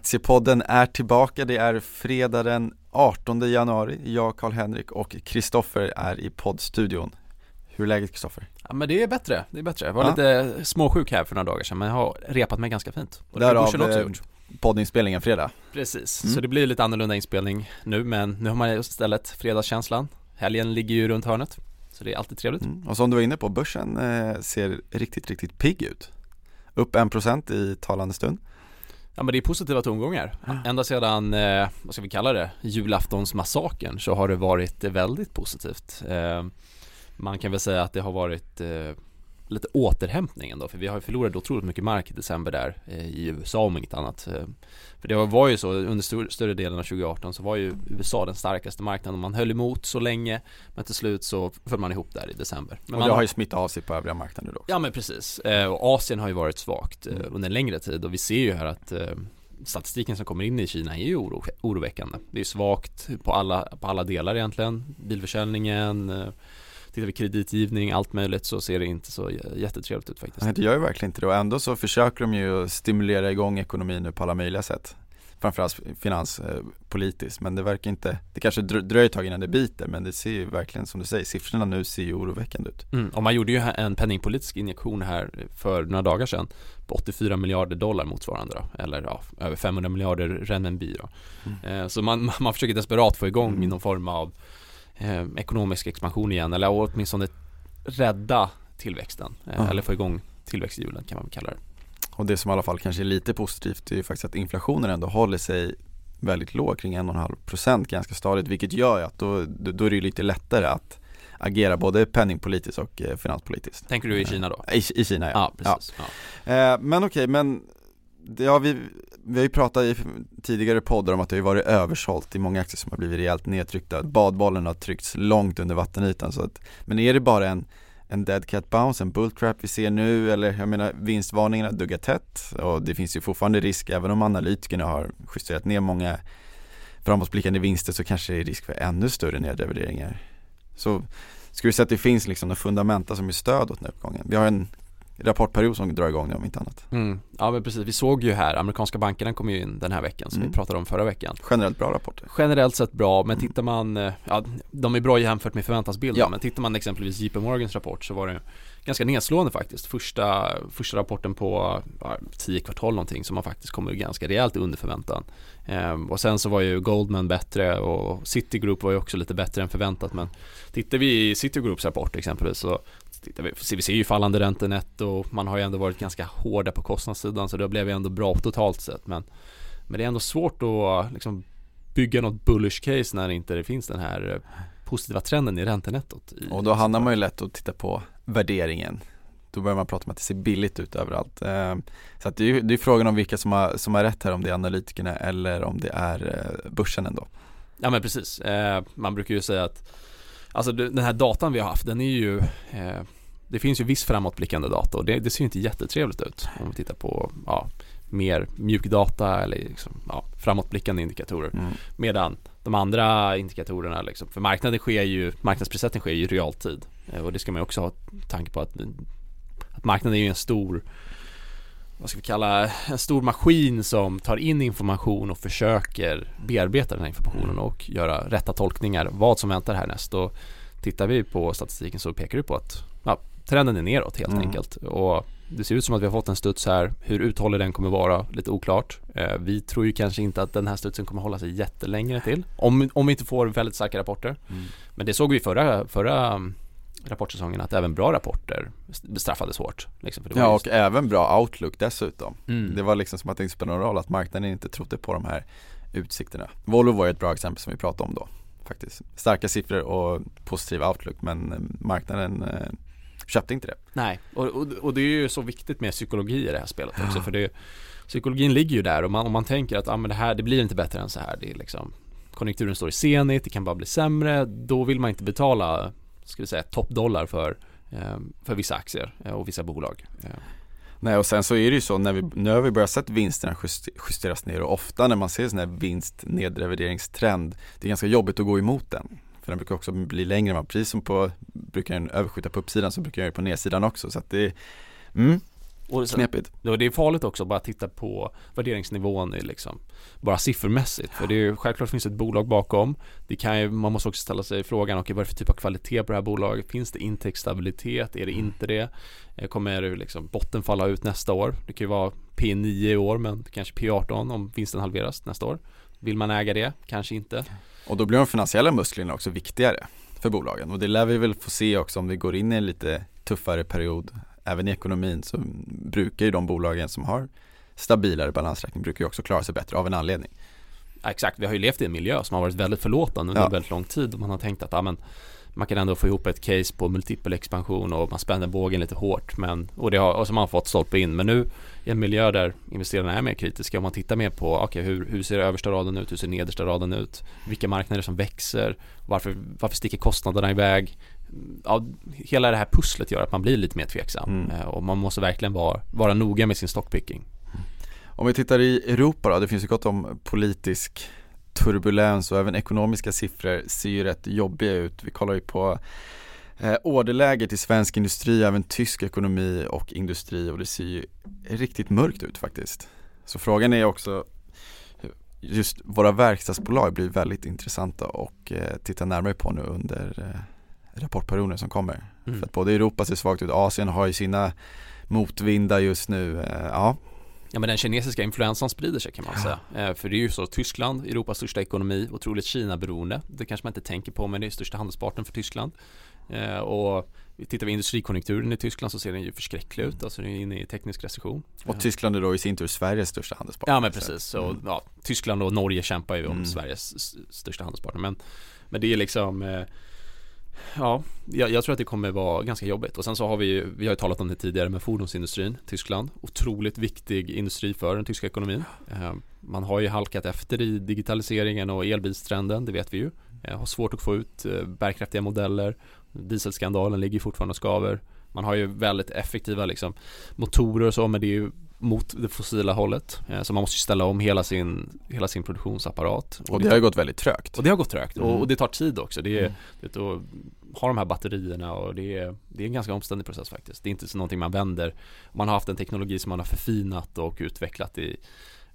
Aktiepodden är tillbaka, det är fredag den 18 januari. Jag, Karl-Henrik och Kristoffer är i poddstudion. Hur är läget Kristoffer? Ja men det är bättre, det är bättre. Jag var Ja. lite småsjuk här för några dagar sedan men jag har repat mig ganska fint. Och det Därav, också eh, gjort. Poddinspelningen fredag. Precis, Mm. så det blir lite annorlunda inspelning nu men nu har man istället fredagskänslan. Helgen ligger ju runt hörnet. Så det är alltid trevligt. Mm. Och som du var inne på, börsen eh, ser riktigt, riktigt pigg ut. Upp 1% i talande stund. Ja men det är positiva tongångar. Ända sedan, eh, vad ska vi kalla det, julaftonsmassakern så har det varit väldigt positivt. Eh, man kan väl säga att det har varit eh, lite återhämtning ändå, för vi har förlorat otroligt mycket mark i december där eh, i USA om inget annat. Eh, för det var ju så under större delen av 2018 så var ju USA den starkaste marknaden man höll emot så länge men till slut så föll man ihop där i december. Men och man det har ju smittat av sig på övriga marknader då. Ja men precis, eh, och Asien har ju varit svagt Mm. under en längre tid och vi ser ju här att statistiken som kommer in i Kina är ju oro, oroväckande. Det är svagt på alla, på alla delar egentligen, bilförsäljningen, tittar vi kreditgivning, allt möjligt så ser det inte så jättetrevligt ut faktiskt. Nej, det gör ju verkligen inte det och ändå så försöker de ju stimulera igång ekonomin nu på alla möjliga sätt. Framförallt finanspolitiskt, men det verkar inte, det kanske drö- dröjer ett tag innan det biter, men det ser ju verkligen som du säger, siffrorna nu ser ju oroväckande ut. Mm, och man gjorde ju en penningpolitisk injektion här för några dagar sedan på 84 miljarder dollar motsvarande då, eller ja, över 500 miljarder renminbi då. Mm. Eh, Så man, man försöker desperat få igång Mm. någon form av eh, ekonomisk expansion igen eller åtminstone rädda tillväxten eh, Ja. eller få igång tillväxthjulen kan man väl kalla det. Och det som i alla fall kanske är lite positivt är ju faktiskt att inflationen ändå håller sig väldigt låg, kring 1,5% ganska stadigt, vilket gör att då, då är det lite lättare att agera både penningpolitiskt och eh, finanspolitiskt. Tänker du i Eh, Kina då? I, I Kina ja. Ja, precis. Ja. Eh, men okej, men det, ja, vi, vi har ju pratat i tidigare poddar om att det har varit översålt i många aktier som har blivit rejält nedtryckta. Badbollen har tryckts långt under vattenytan. Så att, men är det bara en, en dead cat bounce, en bullcrap vi ser nu eller jag menar vinstvarningarna duggar tätt och det finns ju fortfarande risk även om analytikerna har justerat ner många framåtblickande vinster så kanske det är risk för ännu större nedrevideringar. Så ska vi säga att det finns liksom några fundamenta som är stöd åt den uppgången. Vi har en rapportperiod som drar igång nu om inte annat. Mm. ja men precis, vi såg ju här, amerikanska bankerna kom ju in den här veckan som Mm. vi pratade om förra veckan. Generellt bra rapporter. Generellt sett bra, men Mm. tittar man, eh, ja de är bra jämfört med förväntansbilden, Ja. men tittar man exempelvis JP Morgans rapport så var det ganska nedslående faktiskt. Första, första rapporten på ja, tio kvartal någonting som man faktiskt kommer ganska rejält under förväntan. Ehm, och sen så var ju Goldman bättre och Citigroup var ju också lite bättre än förväntat men tittar vi i Citigroups rapport exempelvis så vi, ser ju fallande räntenetto och man har ju ändå varit ganska hårda på kostnadssidan så det blev ju ändå bra totalt sett men men det är ändå svårt att liksom bygga något bullish case när inte det finns den här eh, positiva trenden i räntenettot. I, Och då hamnar man ju lätt att titta på värderingen. Då börjar man prata om att det ser billigt ut överallt. Eh, Så att det är ju det är frågan om vilka som har, som har rätt här, om det är analytikerna eller om det är eh, börsen ändå. Ja men precis. Eh, man brukar ju säga att Alltså den här datan vi har haft den är ju eh, Det finns ju viss framåtblickande data och det, det ser inte jättetrevligt ut om vi tittar på ja, mer mjukdata eller liksom, ja, framåtblickande indikatorer. Mm. Medan de andra indikatorerna liksom, för marknaden sker ju, marknadsprissättning sker ju i realtid. Eh, Och det ska man också ha tanke på att, att marknaden är ju en stor vad ska vi kalla, en stor maskin som tar in information och försöker bearbeta den här informationen och göra rätta tolkningar vad som väntar härnäst. Och tittar vi på statistiken så pekar det på att trenden är neråt helt Mm. enkelt. Och det ser ut som att vi har fått en studs här. Hur uthållig den kommer vara, lite oklart. Eh, vi tror ju kanske inte att den här studsen kommer hålla sig jättelänge till. Om, om vi inte får väldigt starka rapporter. Mm. Men det såg vi förra, förra mm, rapportsäsongen att även bra rapporter bestraffades hårt. Liksom, Ja just- och även bra outlook dessutom. Mm. Det var liksom som att det inte spelade någon roll att marknaden inte trodde på de här utsikterna. Volvo var ett bra exempel som vi pratade om då faktiskt. Starka siffror och positiv outlook men eh, marknaden eh, köpte inte det. Nej, och, och, och det är ju så viktigt med psykologi i det här spelet också för det Psykologin ligger ju där och man, om man tänker att ah, men det här, det blir inte bättre än så här det är liksom Konjunkturen står i senigt, det kan bara bli sämre Då vill man inte betala, ska vi säga, toppdollar för, eh, för vissa aktier eh, och vissa bolag eh. Nej och sen så är det ju så när vi, nu har vi börjat sett vinsterna juster- justeras ner och ofta när man ser sån här vinstnedrevideringstrend Det är ganska jobbigt att gå emot den För den brukar också bli längre, man precis som på Brukar den överskjuta på uppsidan så brukar den göra det på nedsidan också så att det mm, Och sen, Knepigt. det är farligt också att bara titta på värderingsnivån i liksom, bara siffermässigt. För det är ju, självklart finns ett bolag bakom. Det kan ju, man måste också ställa sig frågan, okej vad är det för typ av kvalitet på det här bolaget? Finns det intäktsstabilitet? Är det inte det? Eh, Kommer det liksom botten falla ut nästa år? Det kan ju vara P9 i år men kanske P18 om vinsten halveras nästa år. Vill man äga det? Kanske inte. Och då blir de finansiella musklerna också viktigare för bolagen och det lär vi väl få se också om vi går in i en lite tuffare period även i ekonomin så brukar ju de bolagen som har stabilare balansräkning brukar ju också klara sig bättre av en anledning. Ja, exakt, vi har ju levt i en miljö som har varit väldigt förlåtande under Ja. väldigt lång tid och man har tänkt att ja, men, man kan ändå få ihop ett case på multipel expansion och man spänner bågen lite hårt men, och, det har, och så har fått stolpe in. Men nu i en miljö där investerarna är mer kritiska och man tittar mer på okej hur, hur ser översta raden ut, hur ser nedersta raden ut, vilka marknader som växer, varför, varför sticker kostnaderna iväg? Ja, hela det här pusslet gör att man blir lite mer tveksam. Mm. Eh, och man måste verkligen vara, vara noga med sin stockpicking. Om vi tittar i Europa då, det finns ju gott om politisk turbulens och även ekonomiska siffror ser ju rätt jobbiga ut. Vi kollar ju på eh, orderläget i svensk industri, även tysk ekonomi och industri och det ser ju riktigt mörkt ut faktiskt. Så frågan är också just våra verkstadsbolag blir väldigt intressanta och eh, titta närmare på nu under eh, rapportperioden som kommer. Mm. För att både Europa ser svagt ut, Asien har ju sina motvindar just nu. Eh, ja, Ja men den kinesiska influensan sprider sig kan man säga. Eh, för det är ju så Tyskland, Europas största ekonomi, otroligt Kina-beroende. Det kanske man inte tänker på men det är största handelspartnern för Tyskland. Eh, och tittar vi industrikonjunkturen i Tyskland så ser den ju förskräcklig ut. Alltså den är inne i teknisk recession. och Eh, Tyskland är då i sin tur Sveriges största handelspartner. Ja men precis. Så, Mm. ja, Tyskland och Norge kämpar ju om Mm. Sveriges största handelspartner. Men, men det är liksom Ja, jag, jag tror att det kommer vara ganska jobbigt. Och sen så har vi ju, vi har ju talat om det tidigare med fordonsindustrin, Tyskland. Otroligt viktig industri för den tyska ekonomin. Eh, man har ju halkat efter i digitaliseringen och elbilstrenden, det vet vi ju. Eh, har svårt att få ut eh, bärkraftiga modeller. Dieselskandalen ligger fortfarande och skaver. Man har ju väldigt effektiva liksom, motorer och så, men det är ju mot det fossila hållet. Eh, så man måste ställa om hela sin, hela sin produktionsapparat. Och det har ju gått väldigt trögt. och det har gått trögt och, Mm. och det tar tid också. Det är, Mm. det att ha de här batterierna och det är, det är en ganska omständig process faktiskt. Det är inte så någonting man vänder. Man har haft en teknologi som man har förfinat och utvecklat i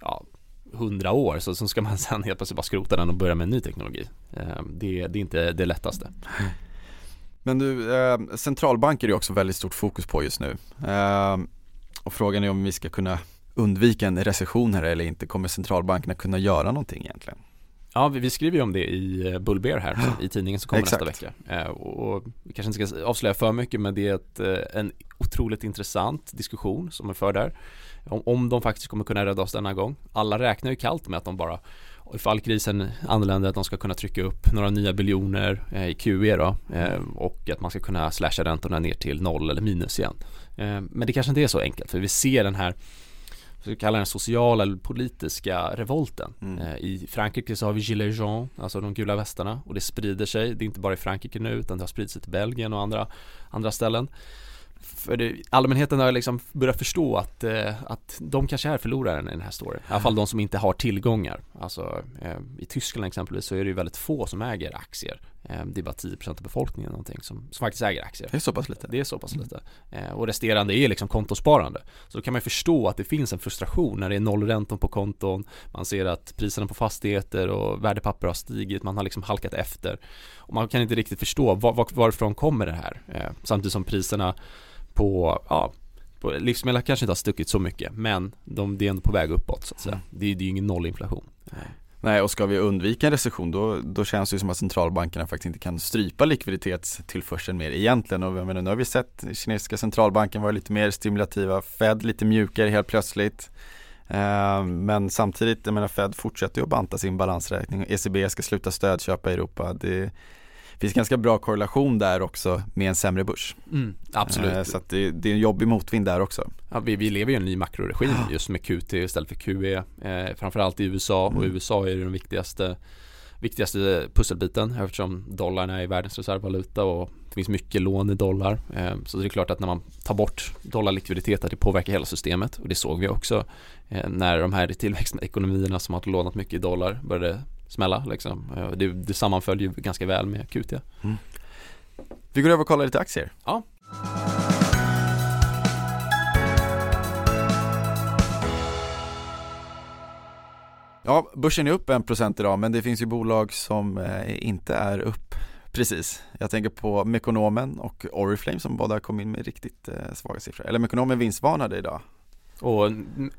ja, hundra år så, så ska man sen helt plötsligt bara skrota den och börja med en ny teknologi. Eh, Det, det är inte det lättaste. Men du, eh, centralbanker är också väldigt stort fokus på just nu. Eh, och frågan är om vi ska kunna undvika en recession här eller inte. Kommer centralbankerna kunna göra någonting egentligen? Ja, vi, vi skriver ju om det i eh, Bullbear här i tidningen som kommer Exakt. nästa vecka. Eh, och, och vi kanske inte ska avslöja för mycket men det är ett, eh, en otroligt intressant diskussion som är för där. Om, om de faktiskt kommer kunna rädda oss denna gång. Alla räknar ju kallt med att de bara ifall krisen anländer att de ska kunna trycka upp några nya biljoner eh, i QE då eh, och att man ska kunna slasha räntorna ner till noll eller minus igen. Eh, men det kanske inte är så enkelt för vi ser den här vi kalla den sociala eller politiska revolten. Mm. I Frankrike så har vi Gilets jaunes, alltså de gula västarna och det sprider sig. Det är inte bara i Frankrike nu utan det har spridit sig till Belgien och andra, andra ställen. För allmänheten har liksom börjat förstå att, eh, att de kanske är förloraren i den här storyn. I alla fall de som inte har tillgångar. Alltså eh, i Tyskland exempelvis så är det ju väldigt få som äger aktier. Eh, det är bara 10% av befolkningen någonting som, som faktiskt äger aktier. Det är så pass lite. Det är så pass lite. Eh, och resterande är liksom kontosparande. Så då kan man ju förstå att det finns en frustration när det är nollräntor på konton. Man ser att priserna på fastigheter och värdepapper har stigit. Man har liksom halkat efter. Och man kan inte riktigt förstå var, var, varifrån kommer det här. Samtidigt som priserna på, ja, på livsmedel kanske inte har stuckit så mycket. Men de, det är ändå på väg uppåt så att säga. Det, är- det är ju ingen nollinflation. Nej, och ska vi undvika en recession då, då känns det som att centralbankerna faktiskt inte kan strypa likviditetstillförseln mer egentligen. Och jag menar, nu har vi sett kinesiska centralbanken vara lite mer stimulativa, Fed lite mjukare helt plötsligt. Eh, men samtidigt, jag menar Fed fortsätter ju att banta sin balansräkning. ECB ska sluta stödköpa i Europa. Det finns ganska bra korrelation där också med en sämre börs. Mm, absolut. Eh, så det, det är en jobbig motvind där också. Ja, vi, vi lever i en ny makroregim just med QT istället för QE. Eh, framförallt i USA och Mm. USA är den viktigaste, viktigaste pusselbiten eftersom dollarn är världens reservvaluta och det finns mycket lån i dollar. Eh, så det är klart att när man tar bort dollarlikviditet att det påverkar hela systemet och det såg vi också eh, när de här tillväxtekonomierna som har lånat mycket i dollar började smälla liksom. Eh, det, det sammanföll ju ganska väl med QT. Mm. Vi går över och kollar lite aktier. Ja. Ja, börsen är upp 1% idag men det finns ju bolag som eh, inte är upp precis. Jag tänker på Mekonomen och Oriflame som båda kom in med riktigt eh, svaga siffror. Eller Mekonomen vinstvarnade idag och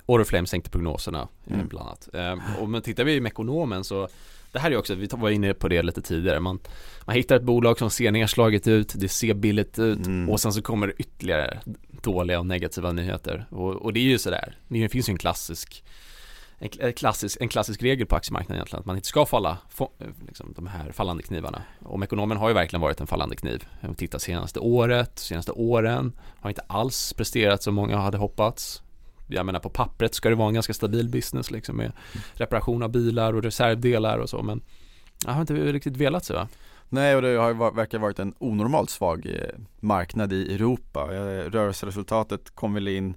Oriflame sänkte prognoserna eh, Mm. bland annat. Eh, och men tittar vi i Mekonomen så det här är också, vi var inne på det lite tidigare, man, man hittar ett bolag som ser nedslaget ut, det ser billigt ut Mm. och sen så kommer det ytterligare dåliga och negativa nyheter. Och, och det är ju sådär, det finns ju en klassisk en, kl- en klassisk, en klassisk regel på aktiemarknaden egentligen, att man inte ska falla få, liksom, de här fallande knivarna. Och Mekonomen har ju verkligen varit en fallande kniv. Om vi tittar senaste året, senaste åren, har inte alls presterat som många hade hoppats. Jag menar på pappret ska det vara en ganska stabil business liksom med reparation av bilar och reservdelar och så men jag har inte riktigt velat så va? Nej och det har verkar varit en onormalt svag eh, marknad i Europa. Eh, Rörelseresultatet kom väl in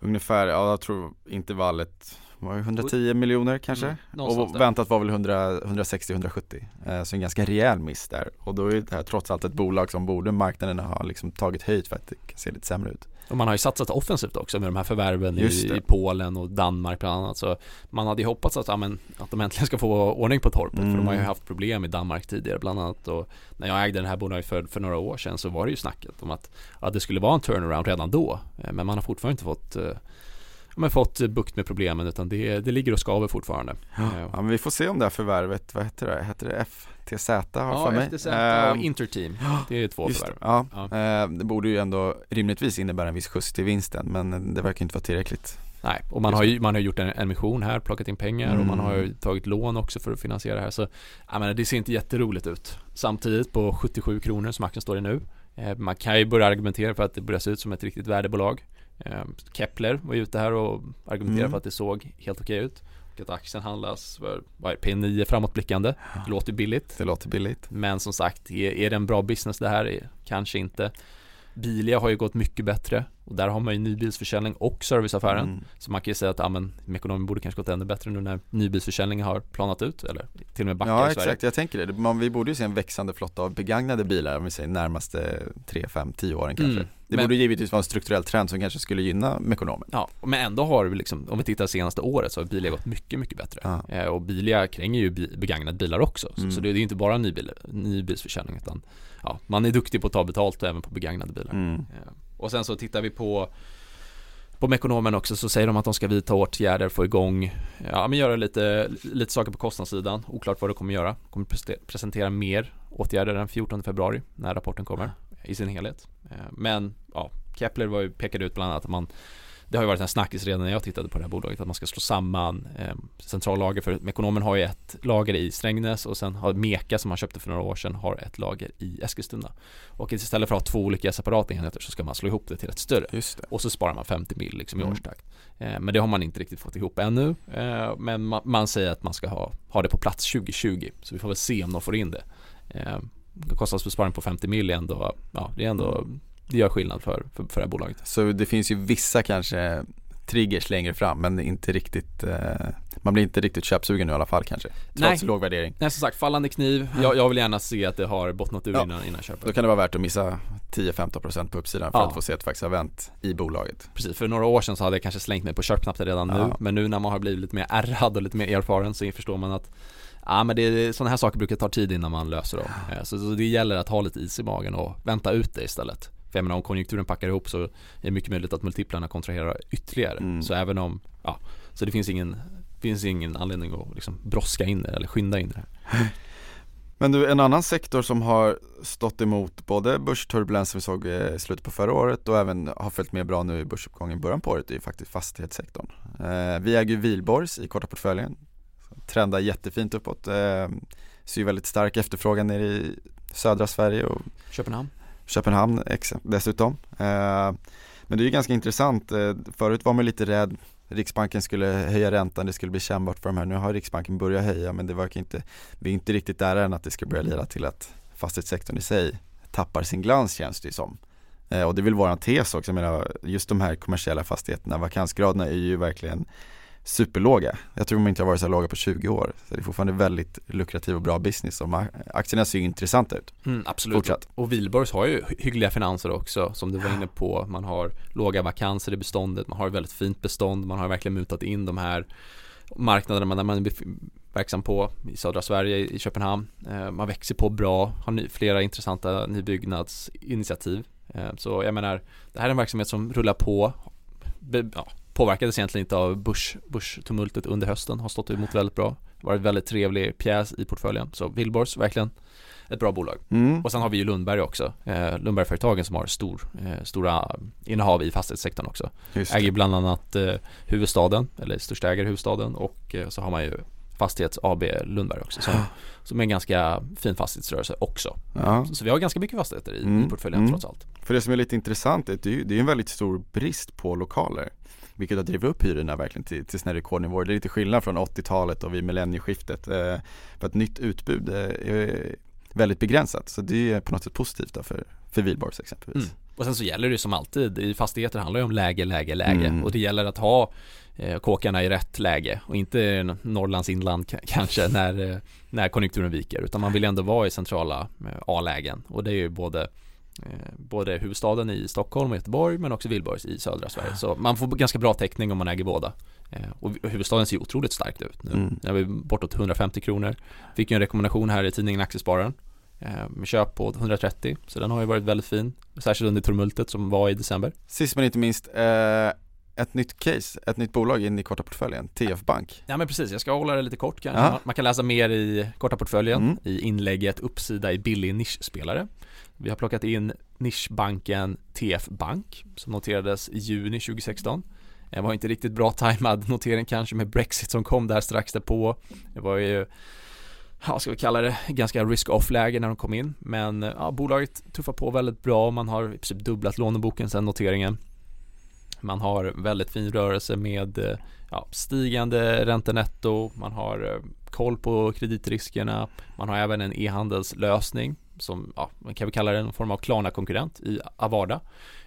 ungefär, ja jag tror intervallet var det 110 miljoner kanske? Mm, och väntat var väl 100 160-170 eh, Så en ganska rejäl miss där och då är det här trots allt ett bolag som borde marknaden ha liksom tagit höjd för att det kan se lite sämre ut Och man har ju satsat offensivt också med de här förvärven i, i Polen och Danmark bland annat. Så man hade ju hoppats att, ja, men, att de äntligen ska få ordning på torpet. För de har ju Mm. haft problem i Danmark tidigare bland annat. Och när jag ägde den här bolaget för, för några år sedan så var det ju snacket om att ja, det skulle vara en turnaround redan då. Eh, men man har fortfarande inte fått eh, men fått bukt med problemen utan det, det ligger och skaver fortfarande. Eh, Ja vi får se om det här förvärvet, vad heter det? Heter det FTZ har Ja, för mig? FTZ Ehm, och Interteam. Det är två Just förvärv. ja. Ja. Eh, det borde ju ändå rimligtvis innebära en viss skjuts till vinsten men det verkar inte vara tillräckligt Nej, och man har ju man har gjort en emission här, plockat in pengar och man har Mm. ju tagit lån också för att finansiera det här. Så jag menar, det ser inte jätteroligt ut. Samtidigt på 77 kronor som aktien står i nu. Eh, man kan ju börja argumentera för att det börjar se ut som ett riktigt värdebolag. Eh, Kepler var ute här och argumenterade Mm. för att det såg helt okej ut. Och att aktien handlas för, vad är det, P9 framåtblickande. Det låter billigt. Det låter billigt Men som sagt, är, är det en bra business det här? Är- Kanske inte. Bilia har ju gått mycket bättre och där har man ju nybilsförsäljning och serviceaffären. Mm. Så man kan ju säga att ja, men, Mekonomen borde kanske gått ännu bättre nu när nybilsförsäljningen har planat ut eller till och med backar Ja i Sverige. exakt, jag tänker det. Man, vi borde ju se en växande flotta av begagnade bilar om vi säger närmaste 3, 5, 10 åren kanske. Mm. Det Men- borde givetvis vara en strukturell trend som kanske skulle gynna Mekonomen. Ja, men ändå har vi liksom, om vi tittar senaste året så har Bilia gått mycket, mycket bättre. Ja. Eh, och Bilia kränger ju begagnade bilar också. Så, Mm. så det är ju inte bara nybil, nybilsförsäljning utan ja, man är duktig på att ta betalt även på begagnade bilar. Mm. Eh, och sen så tittar vi på på Mekonomen också så säger de att de ska vidta åtgärder, få igång, ja men göra lite, lite saker på kostnadssidan. Oklart vad de kommer göra. Kommer presentera mer åtgärder den 14 februari när rapporten kommer i sin helhet. Eh, men ja, Kepler var ju, pekade ut bland annat att man det har ju varit en snackis redan när jag tittade på det här bolaget att man ska slå samman eh, centrallager för Mekonomen har ju ett lager i Strängnäs och sen har Meka som man köpte för några år sedan har ett lager i Eskilstuna. Och istället för att ha två olika separata enheter så ska man slå ihop det till ett större. Och så sparar man 50 mil liksom i Mm. årstakt. Eh, men det har man inte riktigt fått ihop ännu. Eh, men man, man säger att man ska ha, ha det på plats 2020. Så vi får väl se om de får in det. Eh, kostnadsbesparing på 50 mil är ändå, ja det är ändå, det gör skillnad för, för, för det här bolaget. Så det finns ju vissa kanske triggers längre fram men inte riktigt eh, Man blir inte riktigt köpsugen nu i alla fall kanske Trots Nej. låg värdering Nej som sagt, fallande kniv. Jag, jag vill gärna se att det har bottnat ur Ja. innan, innan jag köper. Då kan det vara värt att missa 10-15% på uppsidan för Ja. att få se att det faktiskt har vänt i bolaget Precis, för några år sedan så hade jag kanske slängt mig på köpknappen redan nu. Ja. Men nu när man har blivit lite mer ärrad och lite mer erfaren så förstår man att Ja men det, sådana här saker brukar ta tid innan man löser dem. Eh, Så, så det gäller att ha lite is i magen och vänta ut det istället. För jag menar om konjunkturen packar ihop så är det mycket möjligt att multiplarna kontraherar ytterligare. Mm. Så även om, ja, så det finns ingen, finns ingen anledning att liksom bråska in det eller skynda in det här. Men du, en annan sektor som har stått emot både börsturbulensen vi såg i slutet på förra året och även har följt med bra nu i börsuppgången i början på året är ju faktiskt fastighetssektorn. Eh, vi äger ju Wihlborgs i korta portföljen, trendar jättefint uppåt, eh, ser ju väldigt stark efterfrågan nere i södra Sverige och Köpenhamn? Köpenhamn dessutom. Eh, men det är ju ganska intressant, eh, förut var man lite rädd Riksbanken skulle höja räntan, det skulle bli kännbart för de här. Nu har Riksbanken börjat höja men det verkar inte, vi är inte riktigt där än att det ska börja leda till att fastighetssektorn i sig tappar sin glans känns det ju som. Eh, och det är väl våran tes också, jag menar just de här kommersiella fastigheterna, vakansgraderna är ju verkligen superlåga. Jag tror de inte har varit så här låga på 20 år. Så det är fortfarande väldigt lukrativ och bra business och aktierna ser ju intressanta ut. Mm, absolut. Fortsatt. Och Wihlborgs har ju hy- hyggliga finanser också som du var inne på. Man har låga vakanser i beståndet, man har ett väldigt fint bestånd, man har verkligen mutat in de här marknaderna där man är verksam på i södra Sverige, i Köpenhamn. Eh, man växer på bra, har flera intressanta nybyggnadsinitiativ. Eh, så jag menar, det här är en verksamhet som rullar på, ja, påverkades egentligen inte av Bush, Bush-tumultet under hösten, har stått emot väldigt bra. Varit väldigt trevlig pjäs i portföljen. Så Wihlborgs, verkligen ett bra bolag. Mm. Och sen har vi ju Lundberg också, eh, Lundbergföretagen som har stor, eh, stora innehav i fastighetssektorn också. Äger bland annat eh, huvudstaden, eller största ägare huvudstaden och eh, så har man ju Fastighets AB Lundberg också som, som är en ganska fin fastighetsrörelse också. Ja. Så, så, vi har ganska mycket fastigheter i, mm. i portföljen mm. trots allt. För det som är lite intressant är att det är, det är en väldigt stor brist på lokaler vilket har drivit upp hyrorna verkligen till, till sina rekordnivåer. Det är lite skillnad från 80-talet och vid millennieskiftet. Eh, för att nytt utbud eh, är väldigt begränsat. Så det är på något sätt positivt då för, för Wihlborgs exempelvis. Mm. Och sen så gäller det som alltid, i fastigheter handlar det om läge, läge, läge. Mm. Och det gäller att ha eh, kåkarna i rätt läge och inte Norrlands inland kanske när, eh, när konjunkturen viker. Utan man vill ändå vara i centrala eh, A-lägen. Och det är ju både både huvudstaden i Stockholm och Göteborg men också Wihlborgs i södra Sverige. Så man får ganska bra täckning om man äger båda. Eh, och huvudstaden ser otroligt starkt ut nu. Mm. är vi bortåt 150 kronor. Fick ju en rekommendation här i tidningen Aktiespararen eh, med köp på 130 så den har ju varit väldigt fin. Särskilt under tumultet som var i december. Sist men inte minst ett nytt case, ett nytt bolag in i korta portföljen, TF Bank. Ja men precis, jag ska hålla det lite kort kanske. Ja. Man kan läsa mer i korta portföljen mm. i inlägget uppsida i billig nischspelare. Vi har plockat in nischbanken TF Bank som noterades i juni 2016. Det var inte riktigt bra tajmad notering kanske med Brexit som kom där strax därpå. Det var ju ja, ska vi kalla det, ganska risk-off-läge när de kom in. Men ja, bolaget tuffar på väldigt bra. Man har i princip dubblat låneboken sedan noteringen. Man har väldigt fin rörelse med ja, stigande räntenetto. Man har eh, koll på kreditriskerna. Man har även en e-handelslösning som, ja, man kan väl kalla det en form av Klarna-konkurrent i Avarda.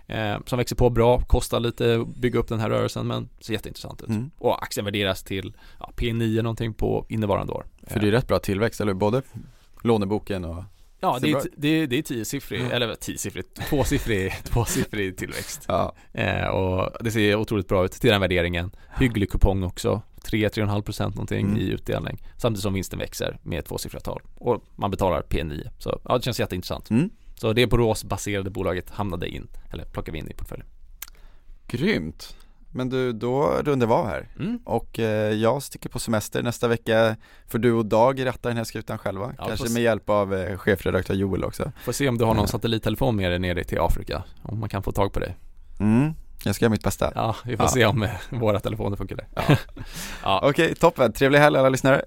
Eh, som växer på bra, kostar lite att bygga upp den här rörelsen men ser jätteintressant ut. Mm. Och aktien värderas till ja, P9 någonting på innevarande år. För det är rätt bra tillväxt, eller Både låneboken och Ja, det är, det, det är tiosiffrig, mm. eller tiosiffrig, tvåsiffrig, tvåsiffrig tillväxt. Ja. Eh, och det ser otroligt bra ut till den värderingen. Hygglig kupong också. 3-3,5% någonting mm. i utdelning samtidigt som vinsten växer med tvåsiffriga tal och man betalar P9 så ja, det känns jätteintressant. Mm. Så det Boråsbaserade bolaget hamnade in, eller plockade vi in i portföljen. Grymt! Men du, då rundar vi av här mm. och eh, jag sticker på semester nästa vecka Får du och Dag ratta den här skutan själva, ja, kanske med hjälp av eh, chefredaktör Joel också Får se om du har någon satellittelefon med dig nere till Afrika, om man kan få tag på dig mm. Jag ska göra mitt bästa Ja, vi får ja. se om eh, våra telefoner funkar där ja. ja. Okej, toppen. Trevlig helg alla lyssnare